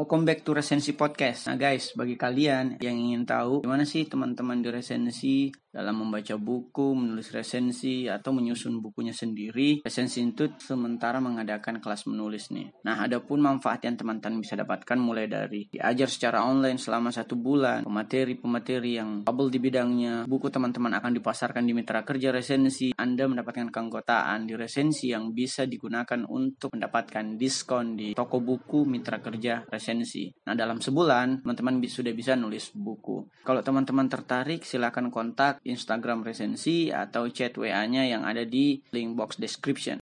Welcome back to Resensi Podcast. Nah guys, bagi kalian yang ingin tahu gimana sih teman-teman di resensi dalam membaca buku, menulis resensi, atau menyusun bukunya sendiri, Resensi itu sementara mengadakan kelas menulis nih. Nah, ada pun manfaat yang teman-teman bisa dapatkan mulai dari diajar secara online selama satu bulan, pemateri-pemateri yang bubble di bidangnya, buku teman-teman akan dipasarkan di mitra kerja resensi, Anda mendapatkan keanggotaan di resensi yang bisa digunakan untuk mendapatkan diskon di toko buku mitra kerja resensi. Nah, dalam sebulan, teman-teman sudah bisa nulis buku. Kalau teman-teman tertarik, silakan kontak Instagram resensi atau chat WA-nya yang ada di link box description.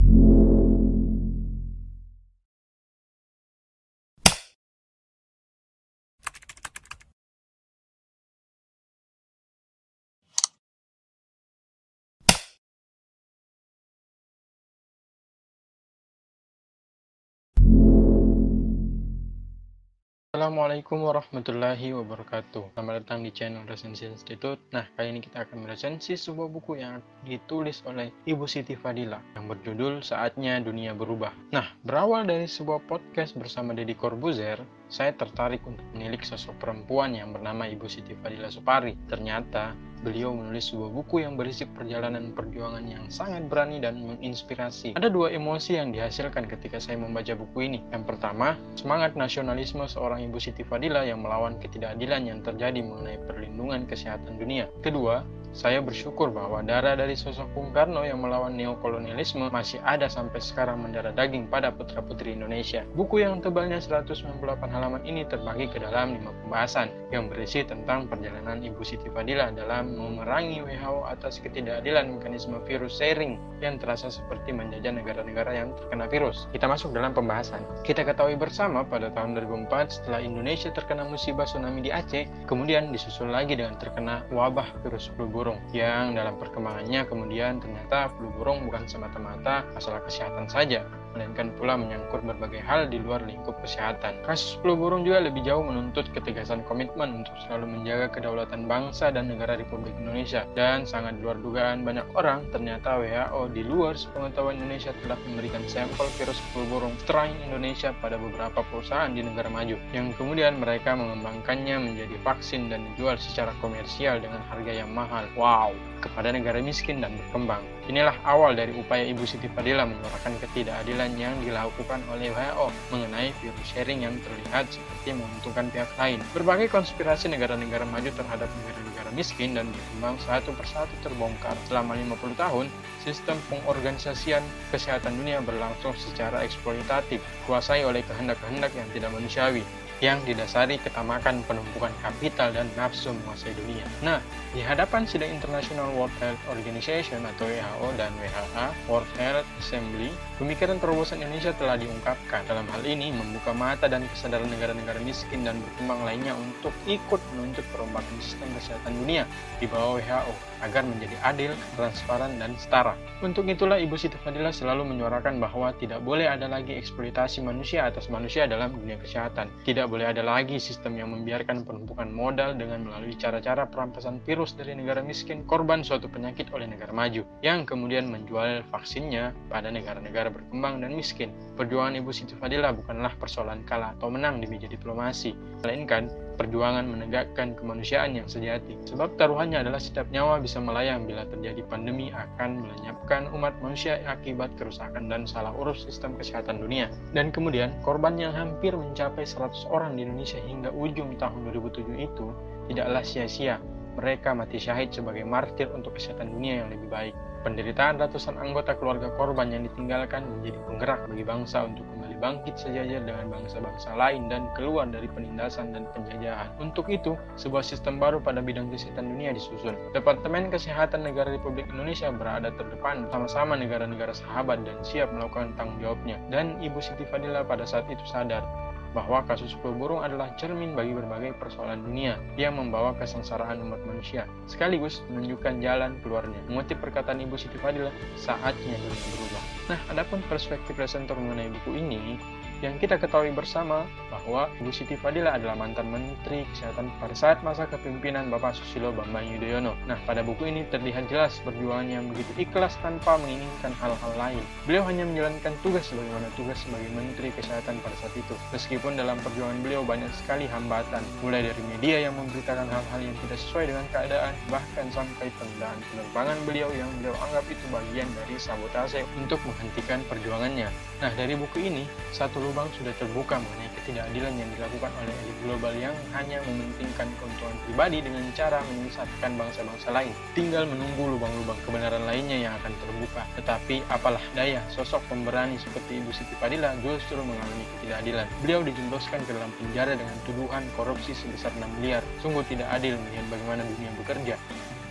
Assalamualaikum warahmatullahi wabarakatuh. Selamat datang di channel Resensi Institute. Nah, kali ini kita akan meresensi sebuah buku yang ditulis oleh Ibu Siti Fadila Yang berjudul Saatnya Dunia Berubah. Nah, berawal dari sebuah podcast bersama Deddy Corbuzier Saya tertarik untuk menilik sosok perempuan yang bernama Ibu Siti Fadila Supari. Ternyata, beliau menulis sebuah buku yang berisi perjalanan perjuangan yang sangat berani dan menginspirasi. Ada dua emosi yang dihasilkan ketika saya membaca buku ini. Yang pertama, semangat nasionalisme seorang Ibu Siti Fadila yang melawan ketidakadilan yang terjadi mengenai perlindungan kesehatan dunia. Kedua, saya bersyukur bahwa darah dari sosok Bung Karno yang melawan neokolonialisme masih ada sampai sekarang mendarah daging pada putra-putri Indonesia. Buku yang tebalnya 198 halaman ini terbagi ke dalam lima pembahasan yang berisi tentang perjalanan Ibu Siti Fadila dalam memerangi WHO atas ketidakadilan mekanisme virus sharing yang terasa seperti menjajah negara-negara yang terkena virus. Kita masuk dalam pembahasan. Kita ketahui bersama pada tahun 2004 setelah Indonesia terkena musibah tsunami di Aceh, kemudian disusul lagi dengan terkena wabah virus flu burung yang dalam perkembangannya kemudian ternyata flu burung bukan semata-mata masalah kesehatan saja melainkan pula menyangkut berbagai hal di luar lingkup kesehatan. Kasus flu burung juga lebih jauh menuntut ketegasan komitmen untuk selalu menjaga kedaulatan bangsa dan negara Republik Indonesia. Dan sangat luar dugaan banyak orang, ternyata WHO di luar sepengetahuan Indonesia telah memberikan sampel virus flu burung strain Indonesia pada beberapa perusahaan di negara maju, yang kemudian mereka mengembangkannya menjadi vaksin dan dijual secara komersial dengan harga yang mahal. Wow, kepada negara miskin dan berkembang. Inilah awal dari upaya Ibu Siti Fadila menyuarakan ketidakadilan yang dilakukan oleh WHO mengenai virus sharing yang terlihat seperti menguntungkan pihak lain. Berbagai konspirasi negara-negara maju terhadap negara-negara miskin dan berkembang satu persatu terbongkar. Selama 50 tahun, sistem pengorganisasian kesehatan dunia berlangsung secara eksploitatif, kuasai oleh kehendak-kehendak yang tidak manusiawi yang didasari ketamakan penumpukan kapital dan nafsu menguasai dunia. Nah, di hadapan sidang International World Health Organization atau WHO dan WHA, World Health Assembly, pemikiran terobosan Indonesia telah diungkapkan. Dalam hal ini, membuka mata dan kesadaran negara-negara miskin dan berkembang lainnya untuk ikut menuntut perombakan sistem kesehatan dunia di bawah WHO agar menjadi adil, transparan, dan setara. Untuk itulah Ibu Siti Fadila selalu menyuarakan bahwa tidak boleh ada lagi eksploitasi manusia atas manusia dalam dunia kesehatan. Tidak tidak boleh ada lagi sistem yang membiarkan penumpukan modal dengan melalui cara-cara perampasan virus dari negara miskin korban suatu penyakit oleh negara maju yang kemudian menjual vaksinnya pada negara-negara berkembang dan miskin. Perjuangan Ibu Siti Fadila bukanlah persoalan kalah atau menang di meja diplomasi, melainkan perjuangan menegakkan kemanusiaan yang sejati. Sebab taruhannya adalah setiap nyawa bisa melayang bila terjadi pandemi akan melenyapkan umat manusia akibat kerusakan dan salah urus sistem kesehatan dunia. Dan kemudian korban yang hampir mencapai 100 orang di Indonesia hingga ujung tahun 2007 itu tidaklah sia-sia. Mereka mati syahid sebagai martir untuk kesehatan dunia yang lebih baik. Penderitaan ratusan anggota keluarga korban yang ditinggalkan menjadi penggerak bagi bangsa untuk bangkit sejajar dengan bangsa-bangsa lain dan keluar dari penindasan dan penjajahan. Untuk itu, sebuah sistem baru pada bidang kesehatan dunia disusun. Departemen Kesehatan Negara Republik Indonesia berada terdepan sama-sama negara-negara sahabat dan siap melakukan tanggung jawabnya. Dan Ibu Siti Fadila pada saat itu sadar bahwa kasus flu burung adalah cermin bagi berbagai persoalan dunia yang membawa kesengsaraan umat manusia, sekaligus menunjukkan jalan keluarnya. Mengutip perkataan Ibu Siti Fadila, saatnya dunia berubah. Nah, adapun perspektif presenter mengenai buku ini, Yang kita ketahui bersama bahwa Ibu Siti Fadila adalah mantan Menteri Kesehatan pada saat masa kepemimpinan Bapak Susilo Bambang Yudhoyono. Nah, pada buku ini terlihat jelas perjuangannya yang begitu ikhlas tanpa menginginkan hal-hal lain. Beliau hanya menjalankan tugas sebagaimana tugas sebagai Menteri Kesehatan pada saat itu. Meskipun dalam perjuangan beliau banyak sekali hambatan, mulai dari media yang memberitakan hal-hal yang tidak sesuai dengan keadaan, bahkan sampai penundaan penerbangan beliau yang beliau anggap itu bagian dari sabotase untuk menghentikan perjuangannya. Nah, dari buku ini, satu lubang sudah terbuka mengenai ketidakadilan yang dilakukan oleh elit global yang hanya mementingkan keuntungan pribadi dengan cara menyesatkan bangsa-bangsa lain. Tinggal menunggu lubang-lubang kebenaran lainnya yang akan terbuka. Tetapi apalah daya, sosok pemberani seperti Ibu Siti Fadila justru mengalami ketidakadilan. Beliau dijebloskan ke dalam penjara dengan tuduhan korupsi sebesar 6 miliar. Sungguh tidak adil melihat bagaimana dunia bekerja.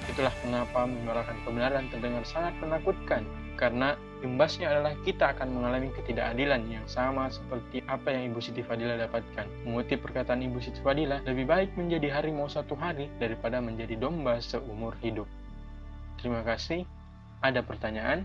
Itulah mengapa menyuarakan kebenaran terdengar sangat menakutkan karena imbasnya adalah kita akan mengalami ketidakadilan yang sama seperti apa yang Ibu Siti Fadila dapatkan. Mengutip perkataan Ibu Siti Fadila, lebih baik menjadi harimau satu hari daripada menjadi domba seumur hidup. Terima kasih. Ada pertanyaan?